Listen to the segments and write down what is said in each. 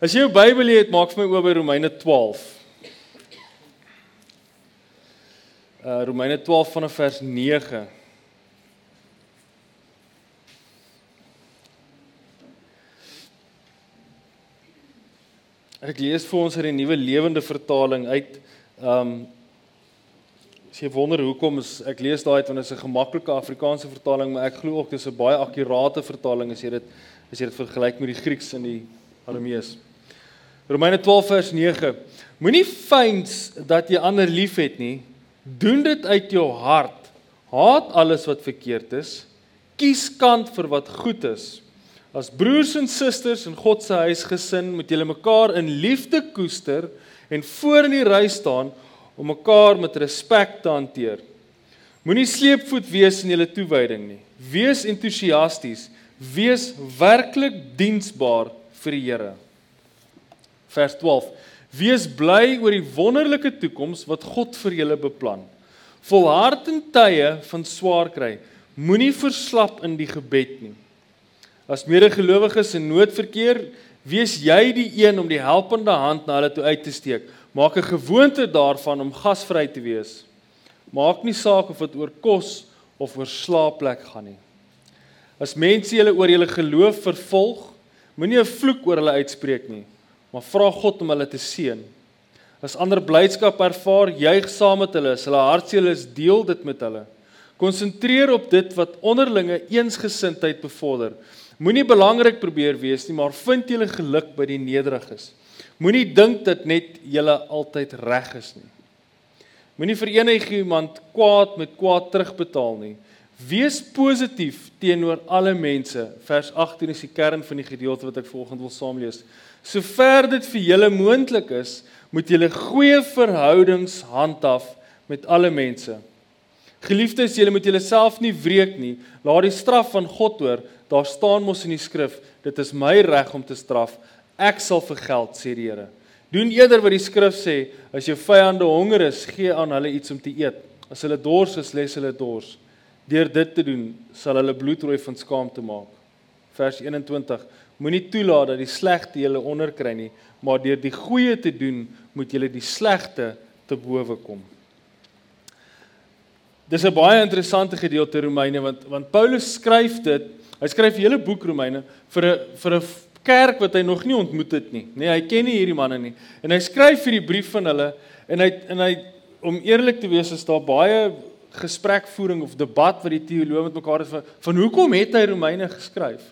As jy jou Bybel het, maak vir my oop by Romeine 12. Uh Romeine 12 vanaf vers 9. Ek lees vir ons uit die nuwe lewende vertaling uit. Um as jy wonder hoekom is ek lees daai want dit is 'n gemaklike Afrikaanse vertaling, maar ek glo ook dis 'n baie akkurate vertaling as jy dit as jy dit vergelyk met die Grieks en die Aramees. Romeine 12 vers 9. Moenie fyns dat jy ander liefhet nie. Doen dit uit jou hart. Haat alles wat verkeerd is. Kies kant vir wat goed is. As broers en susters in God se huis gesin, moet julle mekaar in liefde koester en voor in die ry staan om mekaar met respek te hanteer. Moenie sleepvoet wees in julle toewyding nie. Wees entoesiasties. Wees werklik diensbaar vir die Here vers 12. Wees bly oor die wonderlike toekoms wat God vir julle beplan. Volhard in tye van swaar kry. Moenie verslap in die gebed nie. As medegelowiges in nood verkeer, wees jy die een om die helpende hand na hulle toe uit te steek. Maak 'n gewoonte daarvan om gasvry te wees. Maak nie saak of dit oor kos of oor slaapplek gaan nie. As mense julle oor julle geloof vervolg, moenie 'n vloek oor hulle uitspreek nie maar vra God om hulle te seën. As ander blydskap ervaar, juig saam met hulle. As hulle hartseer is, deel dit met hulle. Konsentreer op dit wat onderlinge eensgesindheid bevorder. Moenie belangrik probeer wees nie, maar vind julle geluk by die nederiges. Moenie dink dat net julle altyd reg is nie. Moenie vir enigiemand kwaad met kwaad terugbetaal nie. Wees positief teenoor alle mense. Vers 18 is die kern van die gedeelte wat ek volgende wil saamlees. Sover dit vir julle moontlik is, moet julle goeie verhoudings handhaaf met alle mense. Geliefdes, julle moet julleself nie wreek nie. Laat die straf van God oor. Daar staan mos in die skrif, dit is my reg om te straf. Ek sal vergeld, sê die Here. Doen eerder wat die skrif sê, as jou vyande honger is, gee aan hulle iets om te eet. As hulle dors is, les hulle dors. Deur dit te doen, sal hulle bloedrooi van skaamte maak. Vers 21 Moenie toelaat dat die slegte julle onderkry nie, maar deur die goeie te doen, moet julle die slegte te bowe kom. Dis 'n baie interessante gedeelte Romeine want want Paulus skryf dit, hy skryf 'n hele boek Romeine vir 'n vir 'n kerk wat hy nog nie ontmoet het nie. Nee, hy ken nie hierdie manne nie. En hy skryf vir die brief van hulle en hy en hy om eerlik te wees is daar baie gesprekvoering of debat wat die teoloë met mekaar het van, van hoekom het hy Romeine geskryf?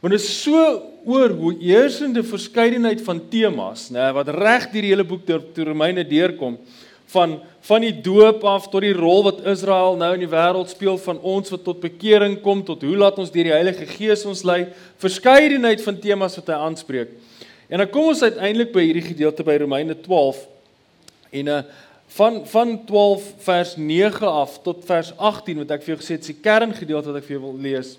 Want dit is so oor hoe eersende verskeidenheid van temas, nê, wat reg deur die hele boek deur te Romeine deurkom van van die doop af tot die rol wat Israel nou in die wêreld speel van ons wat tot bekering kom tot hoe laat ons deur die Heilige Gees ons lei, verskeidenheid van temas wat hy aanspreek. En dan kom ons uiteindelik by hierdie gedeelte by Romeine 12 en 'n uh, van van 12 vers 9 af tot vers 18 wat ek vir jou gesê het, is die kerngedeelte wat ek vir jou wil lees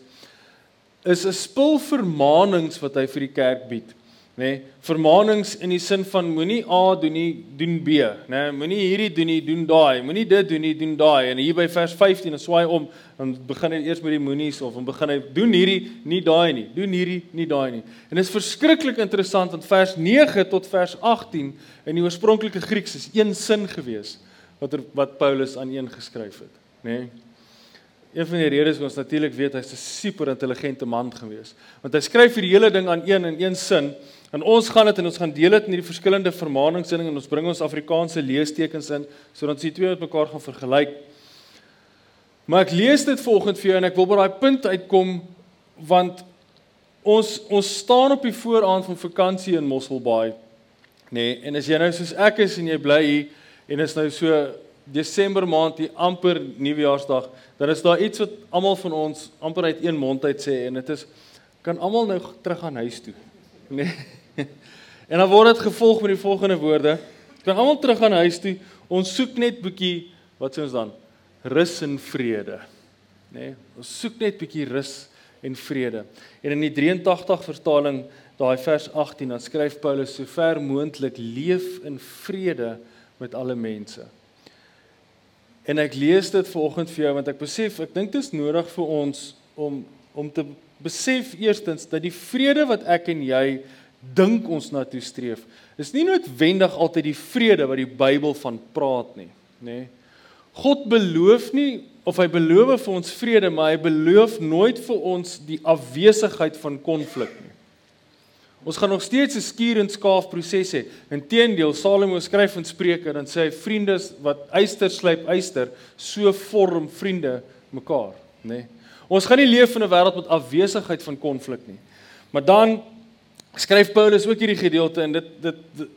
is 'n spul vermaanings wat hy vir die kerk bied, nê? Nee, vermaanings in die sin van moenie A doen nie, doen B, nê? Nee, moenie hierdie doen nie, doen daai. Moenie dit doen nie, doen daai. En hier by vers 15 dan swaai om, dan begin hy eers met die moenies of dan begin hy doen hierdie, nie daai nie. Doen hierdie, nie daai nie. En dit is verskriklik interessant want vers 9 tot vers 18 in die oorspronklike Grieks is een sin gewees wat er, wat Paulus aan een geskryf het, nê? Nee. Een van die redes is ons natuurlik weet hy's 'n super intelligente man gewees. Want hy skryf vir die hele ding aan een in een sin. En ons gaan dit en ons gaan deel dit in hierdie verskillende vermaaningsinning en ons bring ons Afrikaanse leestekens in sodat ons die twee met mekaar gaan vergelyk. Maar ek lees dit volgens vir jou en ek wil by daai punt uitkom want ons ons staan op die vooraand van vakansie in Mosselbaai. Nê, nee, en as jy nou soos ek is en jy bly hier en is nou so Desember maand, die amper nuwejaarsdag, dan is daar iets wat almal van ons amper uit een mond uit sê en dit is kan almal nou terug gaan huis toe. Nee. En dan word dit gevolg met die volgende woorde: kan almal terug gaan huis toe. Ons soek net bietjie wat sê ons dan? Rus en vrede. Nê? Nee, ons soek net bietjie rus en vrede. En in die 83 vertaling, daai vers 18, dan skryf Paulus: "Sover moontlik leef in vrede met alle mense." En ek lees dit vanoggend vir jou want ek besef ek dink dit is nodig vir ons om om te besef eerstens dat die vrede wat ek en jy dink ons na toe streef. Dis nie noodwendig altyd die vrede wat die Bybel van praat nie, nê? Nee. God beloof nie of hy beloof vir ons vrede, maar hy beloof nooit vir ons die afwesigheid van konflik nie. Ons gaan nog steeds 'n skuur en skaaf proses hê. Inteendeel, Salomo skryf in Spreuke dan sê hy vriende wat yster slyp yster, so vorm vriende mekaar, nê? Nee. Ons gaan nie leef in 'n wêreld met afwesigheid van konflik nie. Maar dan skryf Paulus ook hierdie gedeelte en dit dit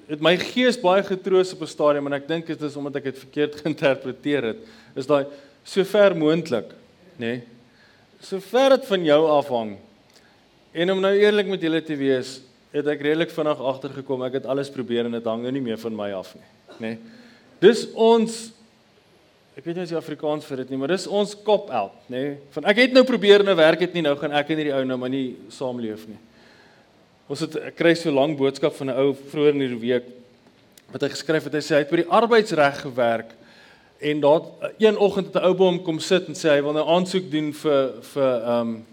het my gees baie getroos op 'n stadium en ek dink dit is omdat ek dit verkeerd geïnterpreteer het. Is daai so ver moontlik, nê? Nee, so ver dit van jou afhang. En om nou eerlik met julle te wees, het ek redelik vinnig agtergekom ek het alles probeer en dit hang nou nie meer van my af nie, nê. Nee. Dis ons ek weet nie as jy Afrikaans vir dit nie, maar dis ons kop out, nê. Nee. Van ek het nou probeer en nou werk dit nie, nou gaan ek en hierdie ou nou maar nie saamleef nie. Ons het ek kry so lank boodskap van 'n ou vroeër in die week wat hy geskryf het, hy sê hy het by die arbeidsreg gewerk en daar een oggend het 'n ou by hom kom sit en sê hy wil nou aansoek doen vir vir ehm um,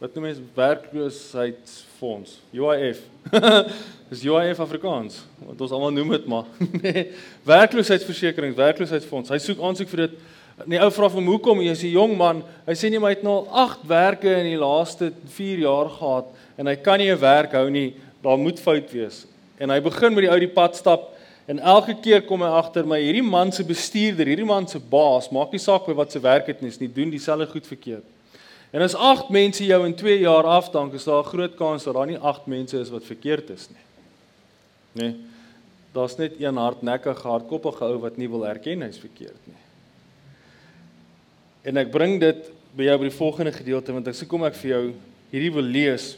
wat noem jy werkloosheidsfonds, UIF. Dis UIF Afrikaans, wat ons almal noem dit maar. nee, werkloosheidsversekering, werkloosheidsfonds. Hy soek aansoek vir dit. Nee, ou vra hom hoekom? Hy sê jong man, hy sê nie maar hy het nou 8 werke in die laaste 4 jaar gehad en hy kan nie 'n werk hou nie. Daar moet fout wees. En hy begin met die ou die pad stap en elke keer kom hy agter my hierdie man se bestuurder, hierdie man se baas, maak nie saak wat se werk dit is nie, doen dieselfde goed verkeerd. En as 8 mense jou in 2 jaar afdank, is daar 'n groot kans dat daar nie 8 mense is wat verkeerd is nie. Nee. Daar's net een hardnekkige, hardkoppige ou wat nie wil erken hy's verkeerd nie. En ek bring dit by jou by die volgende gedeelte want ek sê kom ek vir jou hierdie wil lees.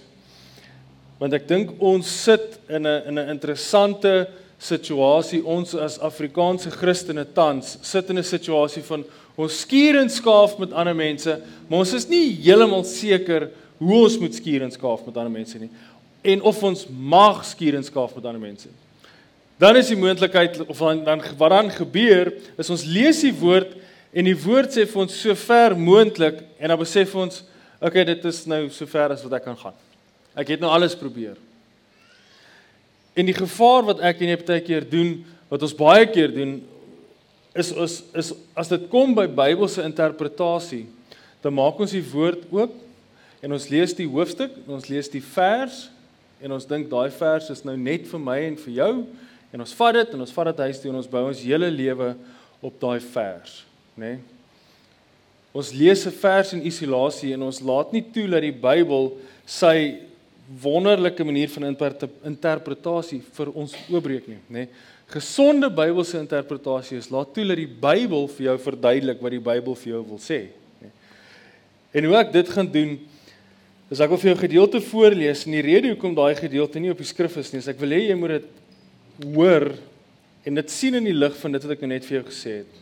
Want ek dink ons sit in 'n in 'n interessante situasie ons as Afrikaanse Christene tans sit in 'n situasie van Ons skuur en skaaf met ander mense, maar ons is nie heeltemal seker hoe ons moet skuur en skaaf met ander mense nie en of ons mag skuur en skaaf met ander mense. Dan is die moontlikheid of dan, dan wat dan gebeur is ons lees die woord en die woord sê vir ons so ver moontlik en dan besef ons okay dit is nou so ver as wat ek kan gaan. Ek het nou alles probeer. En die gevaar wat ek en jy baie keer doen, wat ons baie keer doen, is is is as dit kom by Bybelse interpretasie, dan maak ons die woord oop en ons lees die hoofstuk, ons lees die vers en ons dink daai vers is nou net vir my en vir jou en ons vat dit en ons vat dit huis toe en ons bou ons hele lewe op daai vers, né? Nee? Ons lees 'n vers in isolasie en ons laat nie toe dat die Bybel sy wonderlike manier van interpretasie vir ons oopbreek nie, né? Nee? Gesonde Bybelse interpretasie is laat toe dat die Bybel vir jou verduidelik wat die Bybel vir jou wil sê. En hoe ek dit gaan doen is ek wil vir jou 'n gedeelte voorlees en die rede hoekom daai gedeelte nie op die skrif is nie, is ek wil hê jy moet dit hoor en dit sien in die lig van dit wat ek nou net vir jou gesê het.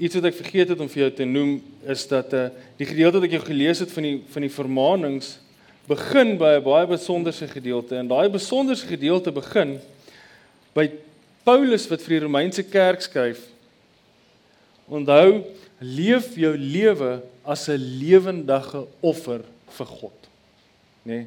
Iets wat ek vergeet het om vir jou te noem is dat uh die gedeelte wat ek jou gelees het van die van die vermaanings begin by 'n baie besonderse gedeelte en daai besonderse gedeelte begin by Paulus wat vir die Romeinse kerk skryf. Onthou, leef jou lewe as 'n lewendige offer vir God. Nê? Nee?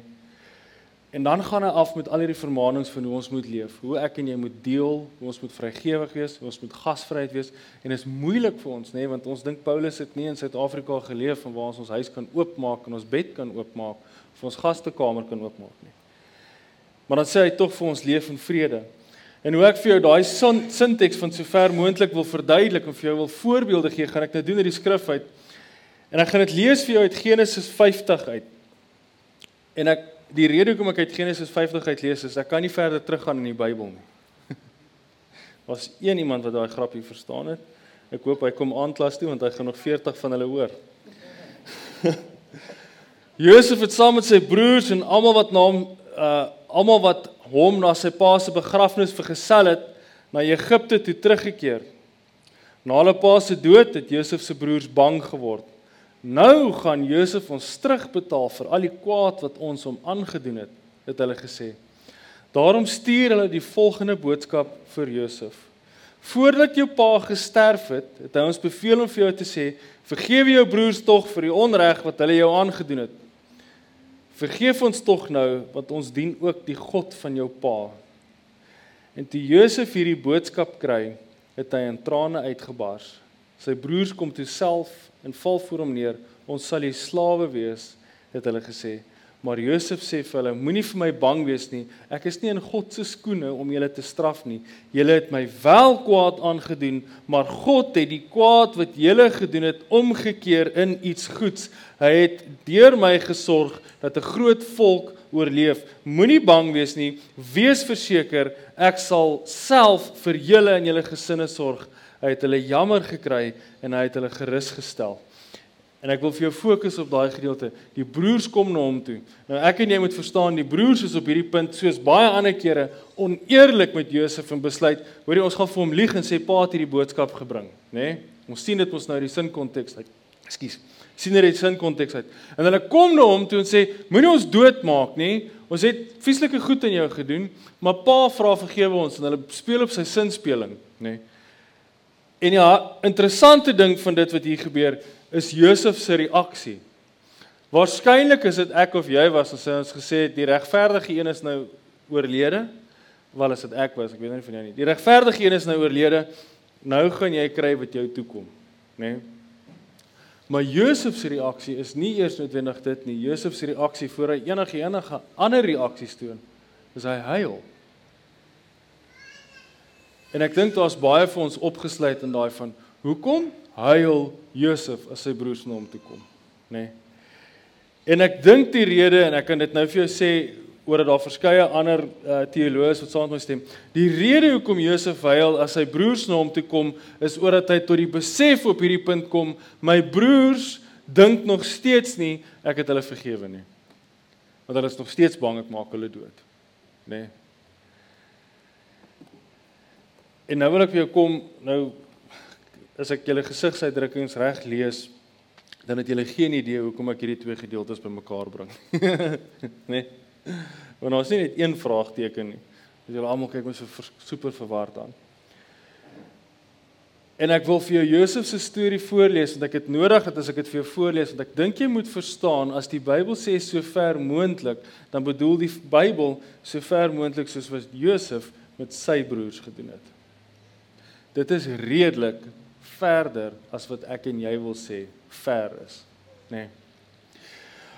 En dan gaan hy af met al hierdie vermaanings van hoe ons moet leef, hoe ek en jy moet deel, hoe ons moet vrygewig wees, hoe ons moet gasvryheid wees en dit is moeilik vir ons nê nee, want ons dink Paulus het nie in Suid-Afrika geleef van waar ons ons huis kan oopmaak en ons bed kan oopmaak of ons gastekamer kan oopmaak nie. Maar dan sê hy tog vir ons leef in vrede. En hoe ek vir jou daai sinteks van sover moontlik wil verduidelik en vir jou wil voorbeelde gee, gaan ek nou doen uit die skrif uit. En ek gaan dit lees vir jou uit Genesis 50 uit. En ek die rede hoekom ek uit Genesis 50 uit lees is ek kan nie verder teruggaan in die Bybel nie. Was een iemand wat daai grappie verstaan het? Ek hoop hy kom aanklas toe want hy gaan nog 40 van hulle hoor. Josef het saam met sy broers en almal wat na hom uh almal wat hom na sy pa se begrafnis vergesel het na Egipte toe teruggekeer. Na hulle pa se dood het Josef se broers bang geword. Nou gaan Josef ons terugbetaal vir al die kwaad wat ons hom aangedoen het, het hulle gesê. Daarom stuur hulle die volgende boodskap vir Josef. Voordat jou pa gesterf het, het hy ons beveel om vir jou te sê: "Vergewe jou broers tog vir die onreg wat hulle jou aangedoen het." Vergeef ons tog nou want ons dien ook die God van jou pa. En toe Josef hierdie boodskap kry, het hy in trane uitgebars. Sy broers kom toe self en val voor hom neer. Ons sal die slawe wees, het hulle gesê. Maar Josef sê vir hulle: Moenie vir my bang wees nie. Ek is nie in God se skoene om julle te straf nie. Julle het my wel kwaad aangedoen, maar God het die kwaad wat julle gedoen het omgekeer in iets goeds. Hy het deur my gesorg dat 'n groot volk oorleef. Moenie bang wees nie. Wees verseker, ek sal self vir julle en julle gesinne sorg. Hy het hulle jammer gekry en hy het hulle gerus gestel. En ek wil vir jou fokus op daai gedeelte. Die broers kom na hom toe. Nou ek en jy moet verstaan, die broers is op hierdie punt soos baie ander kere oneerlik met Josef en besluit, hoorie ons gaan vir hom lieg en sê pa het hierdie boodskap gebring, nê? Nee? Ons sien dit mos nou die sin konteks uit. Ekskuus. sien dit die sin konteks uit. En hulle kom na hom toe en sê, moenie ons doodmaak nie. Ons het vieslike goed aan jou gedoen, maar pa vra vergewe ons en hulle speel op sy sinspeling, nê? Nee? En ja, interessante ding van dit wat hier gebeur, is Josef se reaksie. Waarskynlik is dit ek of jy was as ons gesê het die regverdige een is nou oorlede. Wel as dit ek was, ek weet nie van jou nie. Die regverdige een is nou oorlede. Nou gaan jy kry wat jou toekom, né? Nee? Maar Josef se reaksie is nie eers noodwendig dit nie. Josef se reaksie voor hy enige enige ander reaksies toon, is hy huil. En ek dink daar's baie vir ons opgesluit in daai van hoekom huil Josef as sy broers na hom toe kom, nê? Nee. En ek dink die rede en ek kan dit nou vir jou sê oor dat daar verskeie ander uh, teoloë wat saam met my stem. Die rede hoekom Josef huil as sy broers na hom toe kom is omdat hy tot die besef op hierdie punt kom, my broers dink nog steeds nie ek het hulle vergewe nie. Want hulle is nog steeds bang ek maak hulle dood, nê? Nee. En nou wil ek vir jou kom nou as ek julle gesigsuitdrukkings reg lees, dan het julle geen idee hoekom ek hierdie twee gedeeltes bymekaar bring. nee. Want ons sien net een vraagteken nie. Dis julle almal kyk ons so super verward aan. En ek wil vir jou Josef se storie voorlees want ek het nodig dat as ek dit vir jou voorlees want ek dink jy moet verstaan as die Bybel sê so ver moontlik, dan bedoel die Bybel so ver moontlik soos wat Josef met sy broers gedoen het. Dit is redelik verder as wat ek en jy wil sê ver is, nê. Nee.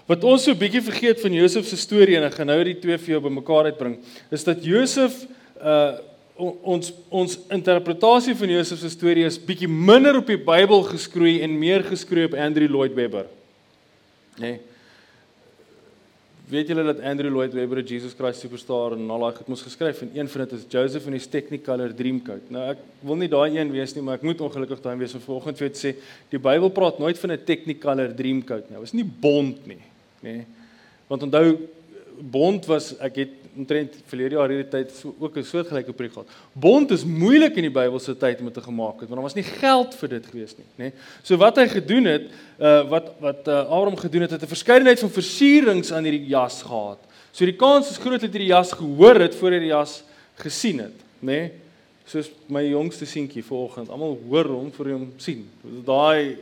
Wat ons so bietjie vergeet van Josef se storie en ek gaan nou die twee vir jou bymekaar uitbring, is dat Josef uh ons ons interpretasie van Josef se storie is bietjie minder op die Bybel geskroei en meer geskroei op Andrew Lloyd Webber. Nê. Nee. Weet julle dat Andrew Lloyd Webber Jesus Christ Superstar en al daai goed mos geskryf en een van dit is Joseph in his Technicolor Dreamcoat. Nou ek wil nie daai een wees nie, maar ek moet ongelukkig daai wees om vanoggend vir te sê die Bybel praat nooit van 'n Technicolor Dreamcoat nie. Dit is nie bond nie, nê. Want onthou bond was ek het omtrent verlede jaar hierdie tyd so, ook 'n soortgelyke preek gehad. Bond is moeilik in die Bybelse tyd om te gemaak het want daar was nie geld vir dit gewees nie, nê. So wat hy gedoen het, uh wat wat uh, Abraham gedoen het, het 'n verskeidenheid van versierings aan hierdie jas gehad. So die kans is groot dat hy die jas gehoor het voor hy die jas gesien het, nê. Soos my jongste seentjie vanoggend, almal hoor hom voor hom sien. Daai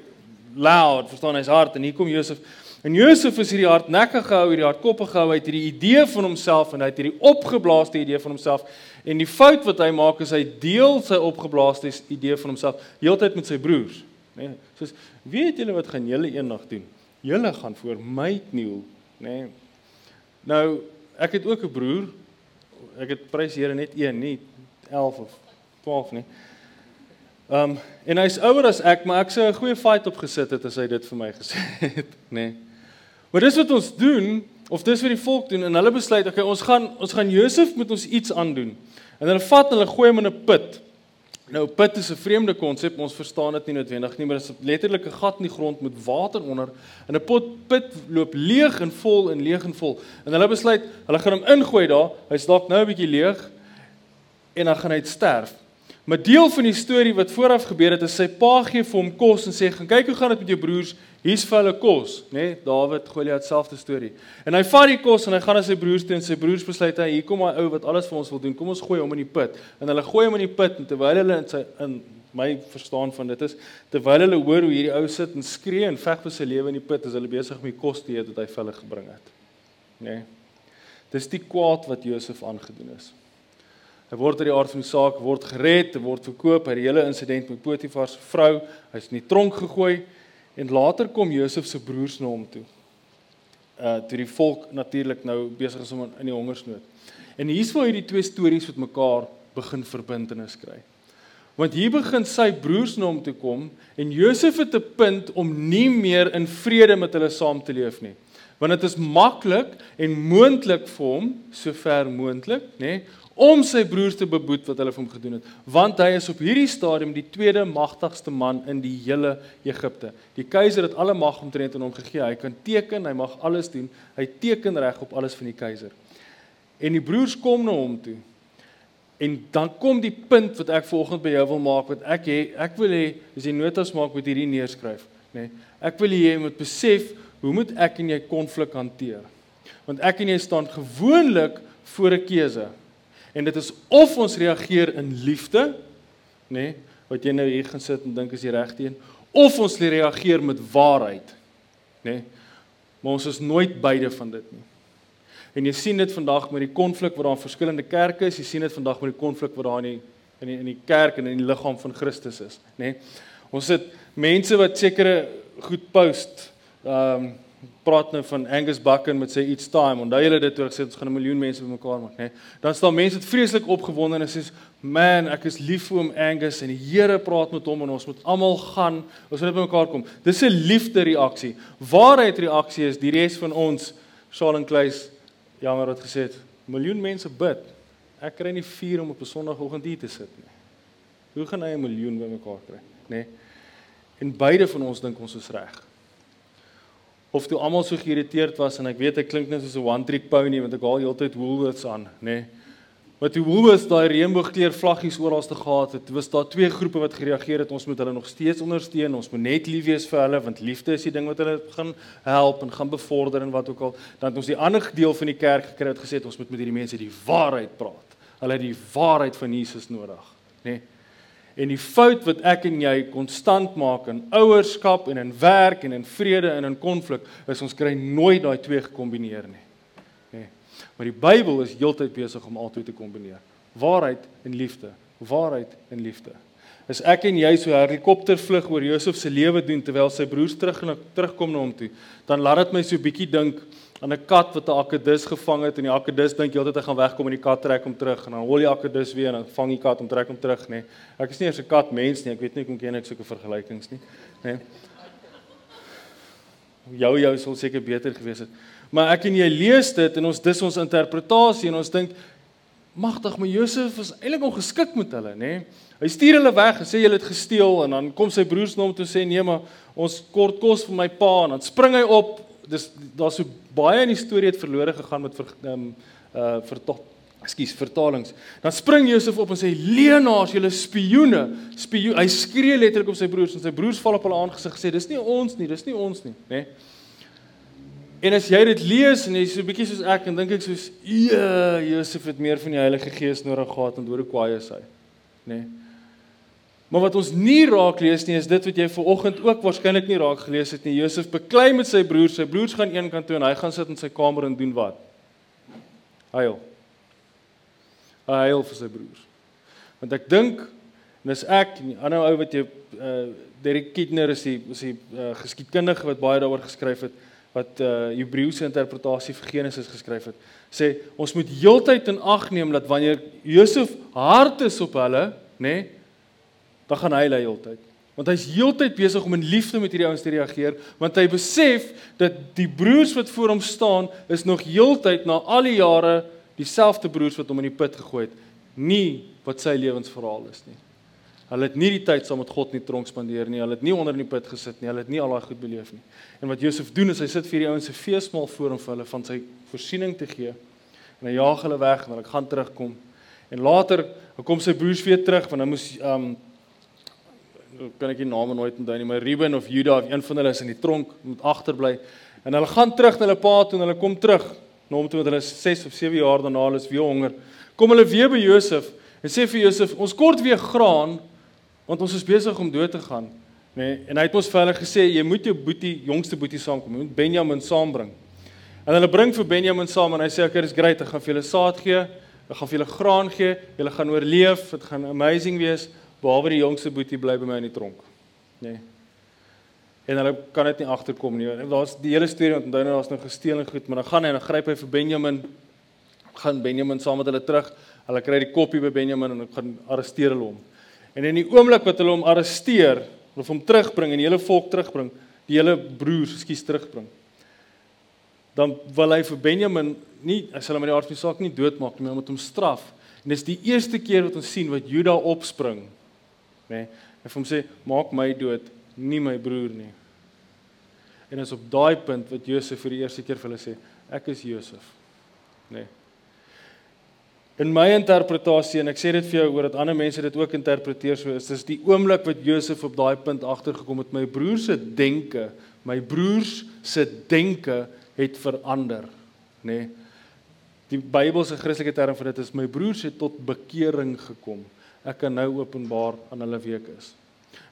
loud, verstaan hy's hard en hier kom Josef En Josef is hierdie hardnekkige gehou, hierdie hardkoppige gehou, hy het hierdie idee van homself en hy het hierdie opgeblaaste idee van homself. En die fout wat hy maak is hy deel sy opgeblaaste idee van homself heeltyd met sy broers, nê? Nee, soos weet julle wat gaan julle eendag doen? Julle gaan voor my kniel, nê? Nee. Nou, ek het ook 'n broer. Ek het prys Here net een, nie 11 of 12 nie. Ehm um, en hy's ouer as ek, maar ek sou 'n goeie fight opgesit het as hy dit vir my gesê het, nê? Nee. Maar dis wat ons doen of dis wat die volk doen en hulle besluit, okay, ons gaan ons gaan Josef met ons iets aandoen. En hulle vat hulle gooi hom in 'n put. Nou put is 'n vreemde konsep, ons verstaan dit nie noodwendig nie, maar dit is letterlik 'n gat in die grond met water onder en 'n pot put loop leeg en vol en leeg en vol. En hulle besluit, hulle gaan hom ingooi daar. Hy's dalk nou 'n bietjie leeg en dan gaan hy sterf. Maar deel van die storie wat vooraf gebeur het is sy pa gee vir hom kos en sê gaan kyk hoe gaan dit met jou broers hier's vir hulle kos nê nee, Dawid Goliat selfde storie en hy vat die kos en hy gaan na sy broers toe en sy broers besluit hy hier kom my ou wat alles vir ons wil doen kom ons gooi hom in die put en hulle gooi hom in die put en terwyl hulle in sy in my verstaan van dit is terwyl hulle hoor hoe hierdie ou sit en skree en veg vir sy lewe in die put is hulle besig om die kos te eet wat hy vir hulle gebring het nê. Nee. Dis die kwaad wat Josef aangedoen is. Hy word uit die aard van die saak word gered, word verkoop, hy die hele insident met Potifar se vrou, hy's in die tronk gegooi en later kom Josef se broers na hom toe. Uh toe die volk natuurlik nou besig is om in die hongersnood. En hier's waar hierdie twee stories met mekaar begin verbintenis kry. Want hier begin sy broers na hom toe kom en Josef het 'n punt om nie meer in vrede met hulle saam te leef nie. Want dit is maklik en moontlik vir hom, sover moontlik, nê, om sy broers te beboet wat hulle vir hom gedoen het, want hy is op hierdie stadium die tweede magtigste man in die hele Egipte. Die keiser het alle mag omtrent aan hom gegee. Hy kan teken, hy mag alles doen. Hy teken reg op alles van die keiser. En die broers kom na hom toe. En dan kom die punt wat ek vanoggend by jou wil maak wat ek hê ek wil hê as jy notas maak met hierdie neerskryf, nê. Nee, ek wil hê jy moet besef hoe moet ek en jy konflik hanteer? Want ek en jy staan gewoonlik voor 'n keuse. En dit is of ons reageer in liefde, nê, nee, wat jy nou hier gaan sit en dink is die regte een, of ons reageer met waarheid, nê. Nee, maar ons is nooit beide van dit nie. En jy sien dit vandag met die konflik wat daar in verskillende kerke is, jy sien dit vandag met die konflik wat daar in die in die in die kerk en in die liggaam van Christus is, nê. Nee. Ons het mense wat sekere goed post, ehm um, praat nou van Angus Bucken met sy It's Time. Onthou julle dit toe ek sê ons gaan 'n miljoen mense bymekaar maak, nê? Dan staan mense wat vreeslik opgewonde en sê, "Man, ek is lief vir hom Angus en die Here praat met hom en ons moet almal gaan. Ons moet bymekaar kom." Dis 'n liefde reaksie. Waarheid reaksie is die res van ons Shaal en Kleis jammer wat gesê het, "Miljoen mense bid. Ek kry nie 4 om op 'n Sondagoggend hier te sit nie." Hoe gaan hy 'n miljoen bymekaar kry, nê? En beide van ons dink ons is reg of toe almal so geïrriteerd was en ek weet ek klink net soos 'n one trick pony want ek haal heeltyd Woolworths aan, nê. Nee. Maar toe Woolworths daai reënboogkleur vlaggies oral te gehad het, was daar twee groepe wat gereageer het. Ons moet hulle nog steeds ondersteun. Ons moet net lief wees vir hulle want liefde is die ding wat hulle gaan help en gaan bevorder en wat ook al. Dan het ons die ander deel van die kerk gekry wat gesê het ons moet met hierdie mense die waarheid praat. Hulle het die waarheid van Jesus nodig, nê. Nee. En die fout wat ek en jy konstant maak in ouerskap en in werk en in vrede en in konflik is ons kry nooit daai twee gekombineer nie. Nê. Nee. Maar die Bybel is heeltyd besig om albei te kombineer. Waarheid en liefde. Waarheid en liefde. As ek en jy so 'n helikoptervlug oor Josef se lewe doen terwyl sy broers terug terugkom na hom toe, dan laat dit my so bietjie dink aan 'n kat wat 'n akedus gevang het en die akedus dink heeltyd hy gaan wegkom en die kat trek hom terug en dan hol die akedus weer en dan vang die kat hom trek hom terug nê. Nee. Ek is nie eers 'n kat mens nie. Ek weet nie hoe ken ek sulke vergelykings nie. Nê. Nee. Jou jou sou seker beter gewees het. Maar ek en jy lees dit en ons dis ons interpretasie en ons dink magtig maar Josef is eintlik ongeskik met hulle nê. Nee. Hy stuur hulle weg en sê julle het gesteel en dan kom sy broers na hom toe sê nee maar ons kort kos vir my pa en dan spring hy op dis daar's so baie in die storie het verlore gegaan met ver, um, uh vertaal ekskuus vertalings. Dan spring Josef op en sê leenaars, julle spioene. Spioen. Hy skree letterlik op sy broers en sy broers val op hulle aangesig gesê dis nie ons nie, dis nie ons nie, nê? Nee. En as jy dit lees en jy so 'n bietjie soos ek en dink ek soos, "Ja, Josef het meer van die Heilige Gees nodig gehad en oor hoe kwaai is hy." Nê? Nee. Maar wat ons nie raak lees nie is dit wat jy ver oggend ook waarskynlik nie raak gelees het nie. Josef beklei met sy broers. Sy broers gaan een kant toe en hy gaan sit in sy kamer en doen wat? Huil. Hy huil vir sy broers. Want ek dink en dis ek en die ander ou wat jy uh Derek Kidner is die is die uh, geskiedkundige wat baie daaroor geskryf het wat uh Hebreëse interpretasie vir Genesis geskryf het. Sê ons moet heeltyd in ag neem dat wanneer Josef hard is op hulle, nê, nee, dan gaan hy lei heeltyd. Want hy's heeltyd besig om in liefde met hierdie ouens te reageer, want hy besef dat die broers wat voor hom staan is nog heeltyd na al die jare dieselfde broers wat hom in die put gegooi het, nie wat sy lewensverhaal is nie. Hulle het nie die tyd saam met God nie tronk spandeer nie. Hulle het nie onder in die put gesit nie. Hulle het nie al daai goed beleef nie. En wat Josef doen is hy sit vir die ouens se feesmaal voor hom vir hulle van sy voorsiening te gee. En hy jaag hulle weg en hulle gaan terugkom. En later kom sy broers weer terug want hy moes um kan ek die name nooit onthou nie, maar Ruben of Juda of een van hulle is in die tronk moet agterbly. En hulle gaan terug na hulle pa toe en hulle kom terug na hom toe met hulle 6 of 7 jaar daarna hulle is weer honger. Kom hulle weer by Josef en sê vir Josef, ons kort weer graan want ons is besig om dood te gaan, nê? Nee, en hy het ons vir hulle gesê jy moet jou boetie, jongste boetie saamkom, jy moet Benjamin saambring. En hulle bring vir Benjamin saam en hy sê okay, dis great, ek gaan vir julle saad gee, ek gaan vir julle graan gee, julle gaan oorleef, dit gaan amazing wees, behalwe die jongste boetie bly by my in die tronk. Nee. En hulle kan dit nie agterkom nie. Daar's die hele storie onthou nou daar's nou gesteel en goed, maar dan gaan hy en dan gryp hy vir Benjamin gaan Benjamin saam met hulle terug. Hulle kry die koppie by Benjamin en gaan arresteer hulle hom. En in die oomblik wat hulle hom arresteer, of hom terugbring en die hele volk terugbring, die hele broers, skus terugbring. Dan wil hy vir Benjamin nie, sal hom met die aard van die saak nie doodmaak nie, maar met hom straf. En dis die eerste keer wat ons sien wat Juda opspring, nê? Nee, hy vir hom sê, "Maak my dood, nie my broer nie." En is op daai punt wat Josef vir die eerste keer vir hulle sê, "Ek is Josef." Nê? Nee. In my interpretasie en ek sê dit vir jou oor dat ander mense dit ook interpreteer so is dis die oomblik wat Josef op daai punt agtergekom het my broer se denke, my broers se denke het verander, nê. Nee. Die Bybelse Christelike term vir dit is my broers het tot bekering gekom. Ek kan nou openbaar aan hulle wie ek is.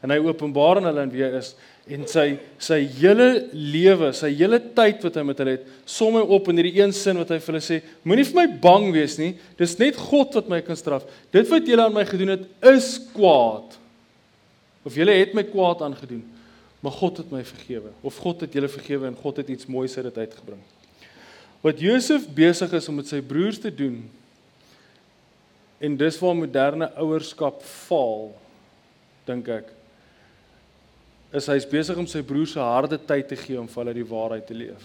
En hy openbaar aan hulle en wie hy is en sy sy hele lewe, sy hele tyd wat hy met hulle het, som hy op in hierdie een sin wat hy vir hulle sê: Moenie vir my bang wees nie. Dis net God wat my kan straf. Dit wat julle aan my gedoen het, is kwaad. Of julle het my kwaad aangedoen, maar God het my vergewe. Of God het julle vergewe en God het iets moois uit dit uitgebring. Wat Josef besig is om met sy broers te doen en dis waar moderne ouerskap faal, dink ek is hy's besig om sy broer se harde tyd te gee om vir hulle die waarheid te leef.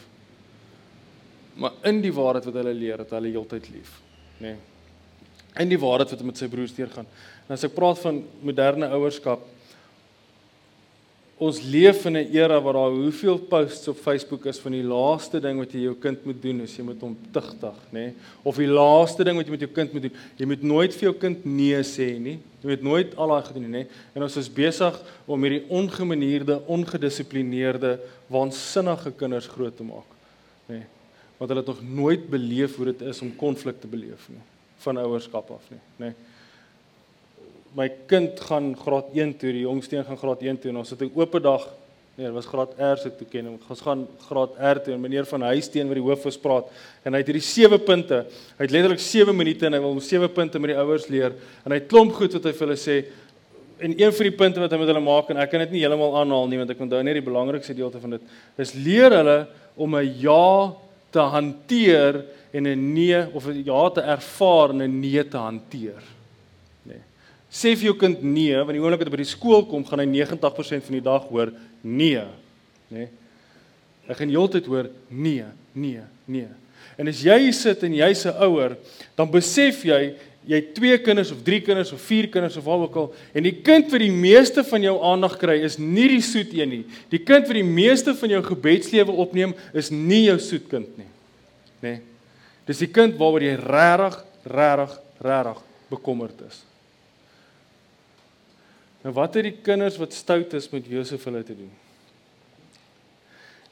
Maar in die waarheid wat hulle leer, het hulle heeltyd lief, nê. Nee. In die waarheid wat met sy broers deurgaan. En as ek praat van moderne ouerskap, ons leef in 'n era waar daar hoeveel posts op Facebook is van die laaste ding wat jy jou kind moet doen is jy moet hom tigtig, nê? Nee? Of die laaste ding wat jy met jou kind moet doen, jy moet nooit vir jou kind nee sê nie. Jy moet nooit al daai gedoen nie, nê? En ons is besig om hierdie ongemanierde, ongedissiplineerde, waansinnige kinders groot te maak, nê? Want hulle het nog nooit beleef hoe dit is om konflik te beleef nie van ouerskap af nie, nê? My kind gaan graad 1 toe, die jongste een gaan graad 1 toe en ons het 'n oop dag. Nee, dit was graad R se toe ken. Ons gaan graad R toe en meneer van Huisteen wat die hoof is praat en hy het hierdie 7 punte. Hy het letterlik 7 minute en hy wil 7 punte met die ouers leer en hy klomp goed wat hy vir hulle sê. En een van die punte wat hy met hulle maak en ek kan dit nie heeltemal aanhaal nie want ek onthou net die belangrikste gedeelte van dit is leer hulle om 'n ja te hanteer en 'n nee of 'n ja te ervaar en 'n nee te hanteer. Sê vir jou kind nee, want die oomblik wat hy by die skool kom, gaan hy 90% van die dag hoor nee, nê? Nee. Hy gaan heeltyd hoor nee, nee, nee. En as jy sit en jy's 'n ouer, dan besef jy jy het twee kinders of drie kinders of vier kinders of wat ook al en die kind wat die meeste van jou aandag kry is nie die soet een nie. Die kind wat die meeste van jou gebedslewe opneem is nie jou soet kind nie. Nê? Nee. Dis die kind waaroor jy regtig, regtig, regtig bekommerd is. Nou wat het die kinders wat stout is met Josef hulle te doen?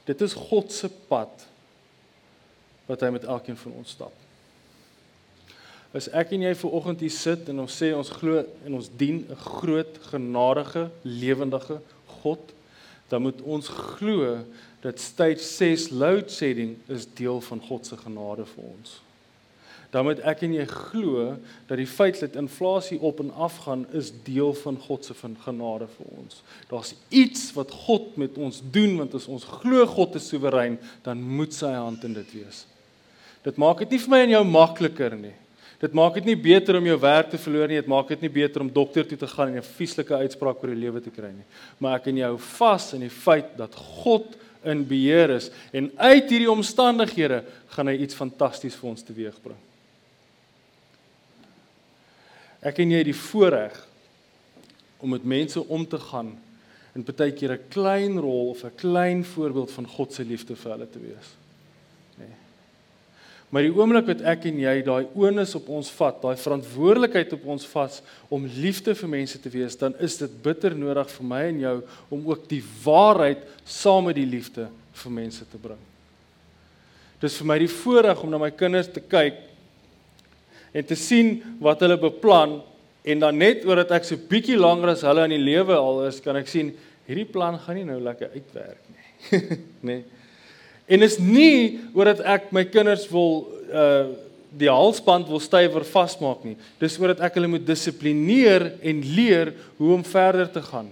Dit is God se pad wat hy met elkeen van ons stap. As ek en jy ver oggend hier sit en ons sê ons glo en ons dien 'n groot genadige lewendige God, dan moet ons glo dat stage 6 load shedding is deel van God se genade vir ons dan moet ek en jy glo dat die feit dat inflasie op en af gaan is deel van God se genade vir ons. Daar's iets wat God met ons doen want as ons glo God is soewerein, dan moet sy hand in dit wees. Dit maak dit nie vir my en jou makliker nie. Dit maak dit nie beter om jou werk te verloor nie, dit maak dit nie beter om dokter toe te gaan en 'n vieslike uitspraak oor die lewe te kry nie. Maar ek en jy hou vas in die feit dat God in beheer is en uit hierdie omstandighede gaan hy iets fantasties vir ons teweegbring. Ek en jy het die voorreg om met mense om te gaan en baie keer 'n klein rol of 'n klein voorbeeld van God se liefde vir hulle te wees. Nee. Maar die oomblik wat ek en jy daai onus op ons vat, daai verantwoordelikheid op ons vat om liefde vir mense te wees, dan is dit bitter nodig vir my en jou om ook die waarheid saam met die liefde vir mense te bring. Dis vir my die voorreg om na my kinders te kyk en te sien wat hulle beplan en dan net oordat ek so bietjie langer as hulle in die lewe al is, kan ek sien hierdie plan gaan nie nou lekker uitwerk nie. nee. En is nie oor dat ek my kinders wil uh die halsband wil stywer vasmaak nie. Dis oor dat ek hulle moet dissiplineer en leer hoe om verder te gaan.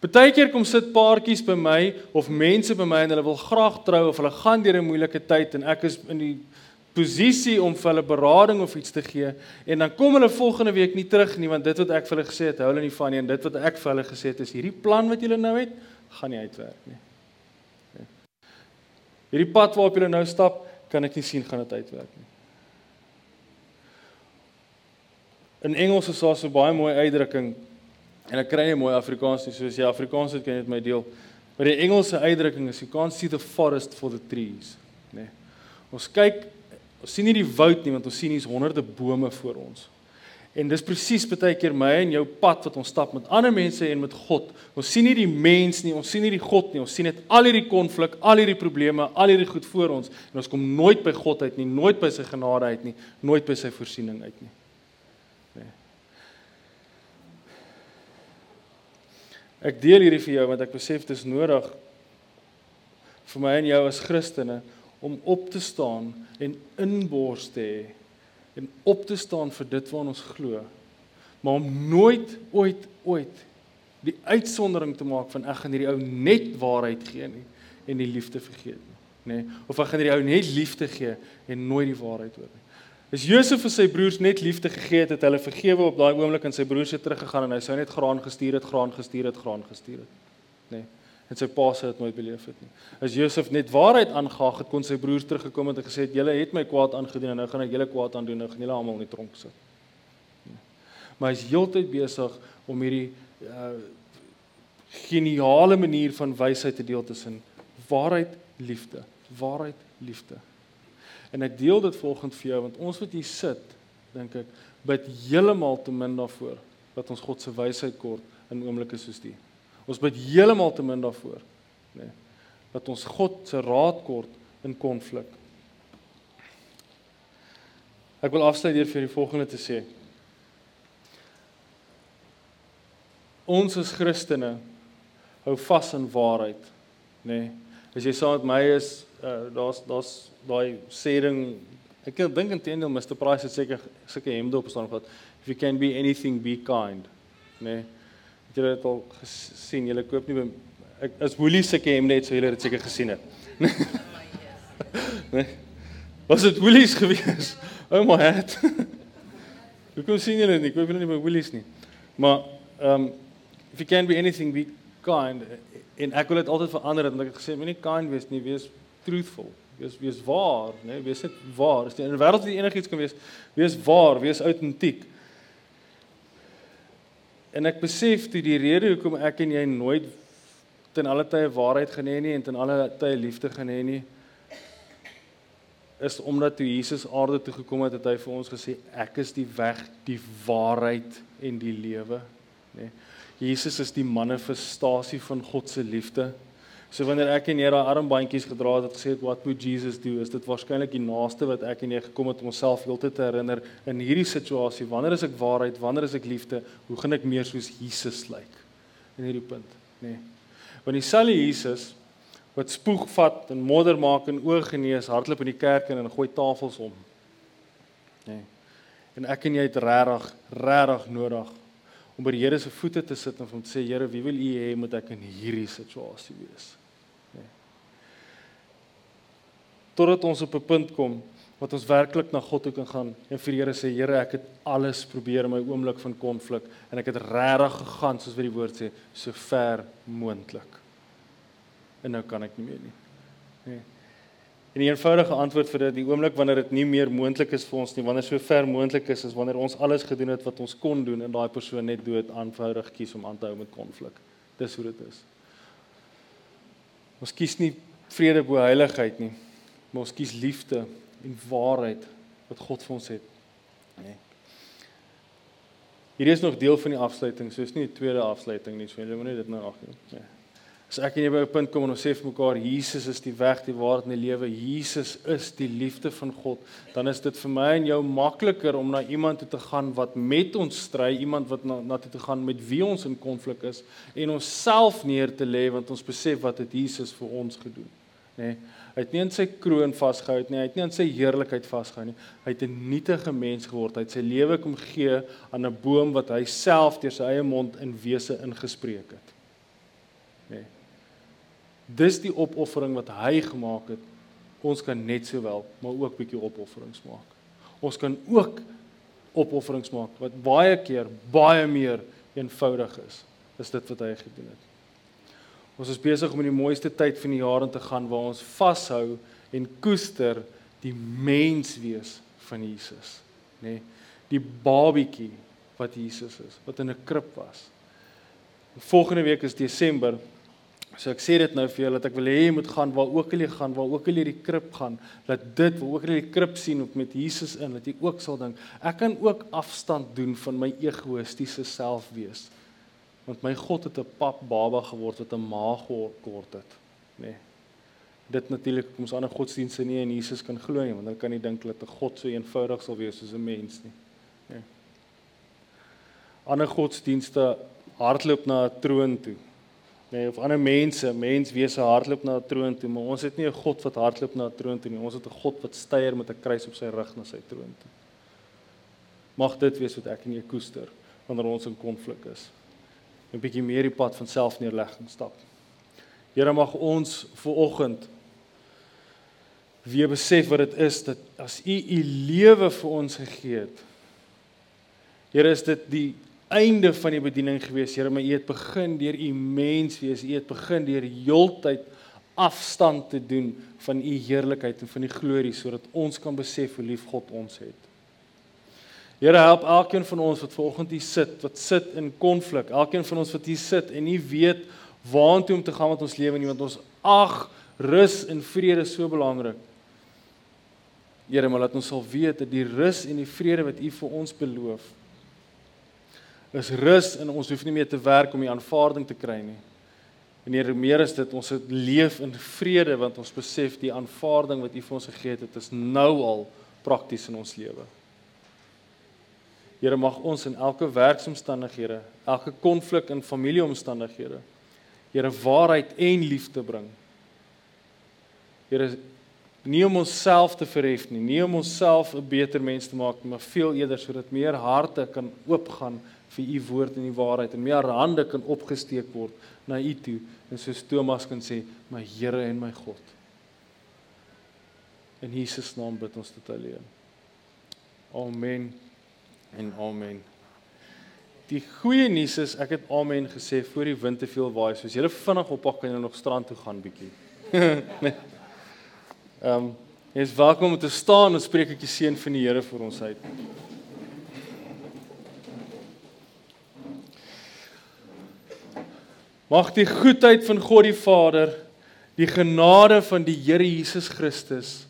Partykeer kom sit paartjies by my of mense by my en hulle wil graag trou of hulle gaan deur 'n moeilike tyd en ek is in die posisie om vir hulle berading of iets te gee en dan kom hulle volgende week nie terug nie want dit wat ek vir hulle gesê het, hou hulle nie van nie en dit wat ek vir hulle gesê het is hierdie plan wat julle nou het, gaan nie uitwerk nie. Hierdie pad waarop jy nou stap, kan ek nie sien gaan dit uitwerk nie. In Engels is daar so baie mooi uitdrukking en ek kry nie mooi Afrikaans nie, soos jy Afrikaans het kan jy dit my deel. Maar die Engelse uitdrukking is you can't see the forest for the trees, nê. Nee. Ons kyk ons sien nie die woud nie want ons sien hier's honderde bome voor ons. En dis presies baie keer my en jou pad wat ons stap met ander mense en met God. Ons sien nie die mens nie, ons sien nie die God nie. Ons sien net al hierdie konflik, al hierdie probleme, al hierdie goed voor ons en ons kom nooit by God uit nie, nooit by sy genade uit nie, nooit by sy voorsiening uit nie. Nee. Ek deel hierdie vir jou want ek besef dit is nodig vir my en jou as Christene om op te staan en inbors te hê en op te staan vir dit waarna ons glo. Maar om nooit ooit ooit die uitsondering te maak van ek gaan hierdie ou net waarheid gee nie en die liefde vergeet nie, nê? Nee, of ek gaan hierdie ou net liefde gee en nooit die waarheid hoor nie. As Josef vir sy broers net liefde gegee het, het hulle vergewe op daai oomblik en sy broers het teruggegaan en hy sou net graan gestuur het, graan gestuur het, graan gestuur het, nê? Nee en sy pa se dit nooit beleef het nie. As Josef net waarheid aangegaan het, kon sy broers teruggekom het en gesê het: "Julle het my kwaad aangedoen en nou gaan ek julle kwaad aandoen. Nou gaan julle almal in die tronk sit." Maar hy is heeltyd besig om hierdie uh geniale manier van wysheid te deel tussen waarheid, liefde, waarheid, liefde. En ek deel dit volgens vir jou want ons wat hier sit, dink ek, bid heeltemal te min daarvoor dat ons God se wysheid kort in oomblikke soos die. Ons bid heeltemal te min daarvoor, nê. Nee, dat ons God se raad kort in konflik. Ek wil afsluit deur vir die volgende te sê. Ons as Christene hou vas aan waarheid, nê. Nee, as jy saam met my is, uh, daar's daar's daai sêding ek dink intendeel Mr Price het seker sulke hemde op staan wat if you can be anything be kind, nê. Nee, Het julle dit al gesien? Julle koop nie ek as Woolies se kem net so julle het seker gesien het. nee. Was dit Woolies gewees? Oh my head. Hoe kom sien julle nie? Koop julle nie by Woolies nie. Maar ehm um, if you can be anything be kind en ek wil dit altyd verander het want ek het gesê moenie kind wees nie, wees truthful. Wees wees waar, né? Nee, wees net waar. As jy in 'n wêreld waar enigiets kan wees, wees waar, wees autentiek. En ek besef toe die rede hoekom ek en jy nooit ten alle tye waarheid gaan hê nie en ten alle tye liefde gaan hê nie is omdat toe Jesus aarde toe gekom het, het hy vir ons gesê ek is die weg, die waarheid en die lewe, nê. Nee. Jesus is die manifestasie van God se liefde. So wanneer ek en jy daai armbandjies gedra het, het gesê het what would Jesus do? Is dit waarskynlik die naaste wat ek en jy gekom het om onsself heeltyd te herinner in hierdie situasie. Wanneer is ek waarheid? Wanneer is ek liefde? Hoe gaan ek meer soos Jesus lyk? In hierdie punt, nê. Nee. Want dieselfde Jesus wat spoeg vat en modder maak en oë genees, hardloop in die kerk en gooi tafels om. Nê. Nee. En ek en jy het regtig, regtig nodig om by die Here se voete te sit en hom te sê Here, wie wil U hê moet ek in hierdie situasie wees? Totdat ons op 'n punt kom wat ons werklik na God toe kan gaan en vir die Here sê Here ek het alles probeer in my oomblik van konflik en ek het regtig gegaan soos wat die woord sê so ver moontlik. En nou kan ek nie meer nie. Nee. En die eenvoudige antwoord vir dit die oomblik wanneer dit nie meer moontlik is vir ons nie, wanneer so ver moontlik is is wanneer ons alles gedoen het wat ons kon doen en daai persoon net dood aanvoudig kies om aan te hou met konflik. Dis hoe dit is. Ons kies nie vrede bo heiligheid nie maar ons kies liefde en waarheid wat God vir ons het. Nee. Hier is nog deel van die afsluiting, so is nie die tweede afsluiting nie, so jy moet net dit nou agter. Nee. As ek en jy by 'n punt kom en ons sê vir mekaar Jesus is die weg, die waarheid en die lewe, Jesus is die liefde van God, dan is dit vir my en jou makliker om na iemand toe te gaan wat met ons stry, iemand wat na na toe te gaan met wie ons in konflik is en onsself neer te lê want ons besef wat het Jesus vir ons gedoen. nê. Nee, hy het nie aan sy kroon vasgehou nie, hy het nie aan sy heerlikheid vasgehou nie. Hy het 'n nietige mens geword. Hy het sy lewe kom gee aan 'n boom wat hy self deur sy eie mond in wese ingespreek het. Nê. Nee. Dis die opoffering wat hy gemaak het. Ons kan net sowel, maar ook bietjie opofferings maak. Ons kan ook opofferings maak wat baie keer baie meer eenvoudig is as dit wat hy gedoen het. Ons is besig om in die mooiste tyd van die jaar in te gaan waar ons vashou en koester die menswees van Jesus, nê? Nee, die babietjie wat Jesus is, wat in 'n krib was. Volgende week is Desember. So ek sê dit nou vir julle dat ek wil hê jy moet gaan waar ook al jy gaan, waar ook al jy die krib gaan, dat dit waar ook al jy die krib sien op met Jesus in, dat jy ook sal dink, ek kan ook afstand doen van my egoïstiese self wees want my God het 'n pap baba geword wat 'n ma geword het, nê. Nee. Dit natuurlik kom ons ander godsdienste nie in Jesus kan glo nie, want dan kan jy dink dat 'n God so eenvoudig sal wees soos 'n mens nie. Nê. Nee. Ander godsdienste hardloop na 'n troon toe. Nee, of ander mense, menswese hardloop na 'n troon toe, maar ons het nie 'n God wat hardloop na 'n troon toe nie. Ons het 'n God wat styer met 'n kruis op sy rug na sy troon toe. Mag dit wees wat ek en jy koester wanneer ons in konflik is. 'n bietjie meer die pad van selfneerlegging stap. Here mag ons ver oggend weer besef wat dit is dat as U U lewe vir ons gegee het. Here is dit die einde van die bediening gewees. Here, maar U het begin deur U mens wees. U het begin deur heeltyd afstand te doen van U heerlikheid en van die glorie sodat ons kan besef hoe lief God ons het. Here help elkeen van ons wat vanoggend hier sit, wat sit in konflik. Elkeen van ons wat hier sit en nie weet waartoe om te gaan met ons lewe nie, want ons ag rus en vrede so belangrik. Here, maar laat ons sal weet dat die rus en die vrede wat U vir ons beloof is rus en ons hoef nie meer te werk om die aanvaarding te kry nie. En hier meer is dit ons het leef in vrede want ons besef die aanvaarding wat U vir ons gegee het, dit is nou al prakties in ons lewe. Here mag ons in elke werksomstandighede, elke konflik in familieomstandighede, Here waarheid en liefde bring. Here nie om onsself te verhef nie, nie om onsself 'n beter mens te maak nie, maar veel eerder sodat meer harte kan oopgaan vir u woord en die waarheid en meer hande kan opgesteek word na u toe en soos Thomas kan sê, my Here en my God. In Jesus naam bid ons dit alleen. Amen en amen. Die goeie nuus is ek het amen gesê voor die wind te veel waai. So as jy vinnig oppak kan jy nog strand toe gaan bietjie. nee. Ehm um, jy is welkom om te staan en spreek ek die seën van die Here vir ons uit. Mag die goedheid van God die Vader, die genade van die Here Jesus Christus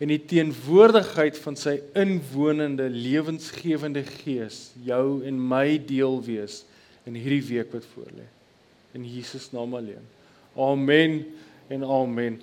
en die teenwoordigheid van sy inwonende lewensgewende gees jou en my deel wees in hierdie week wat voorlê. In Jesus naam alleen. Amen en amen.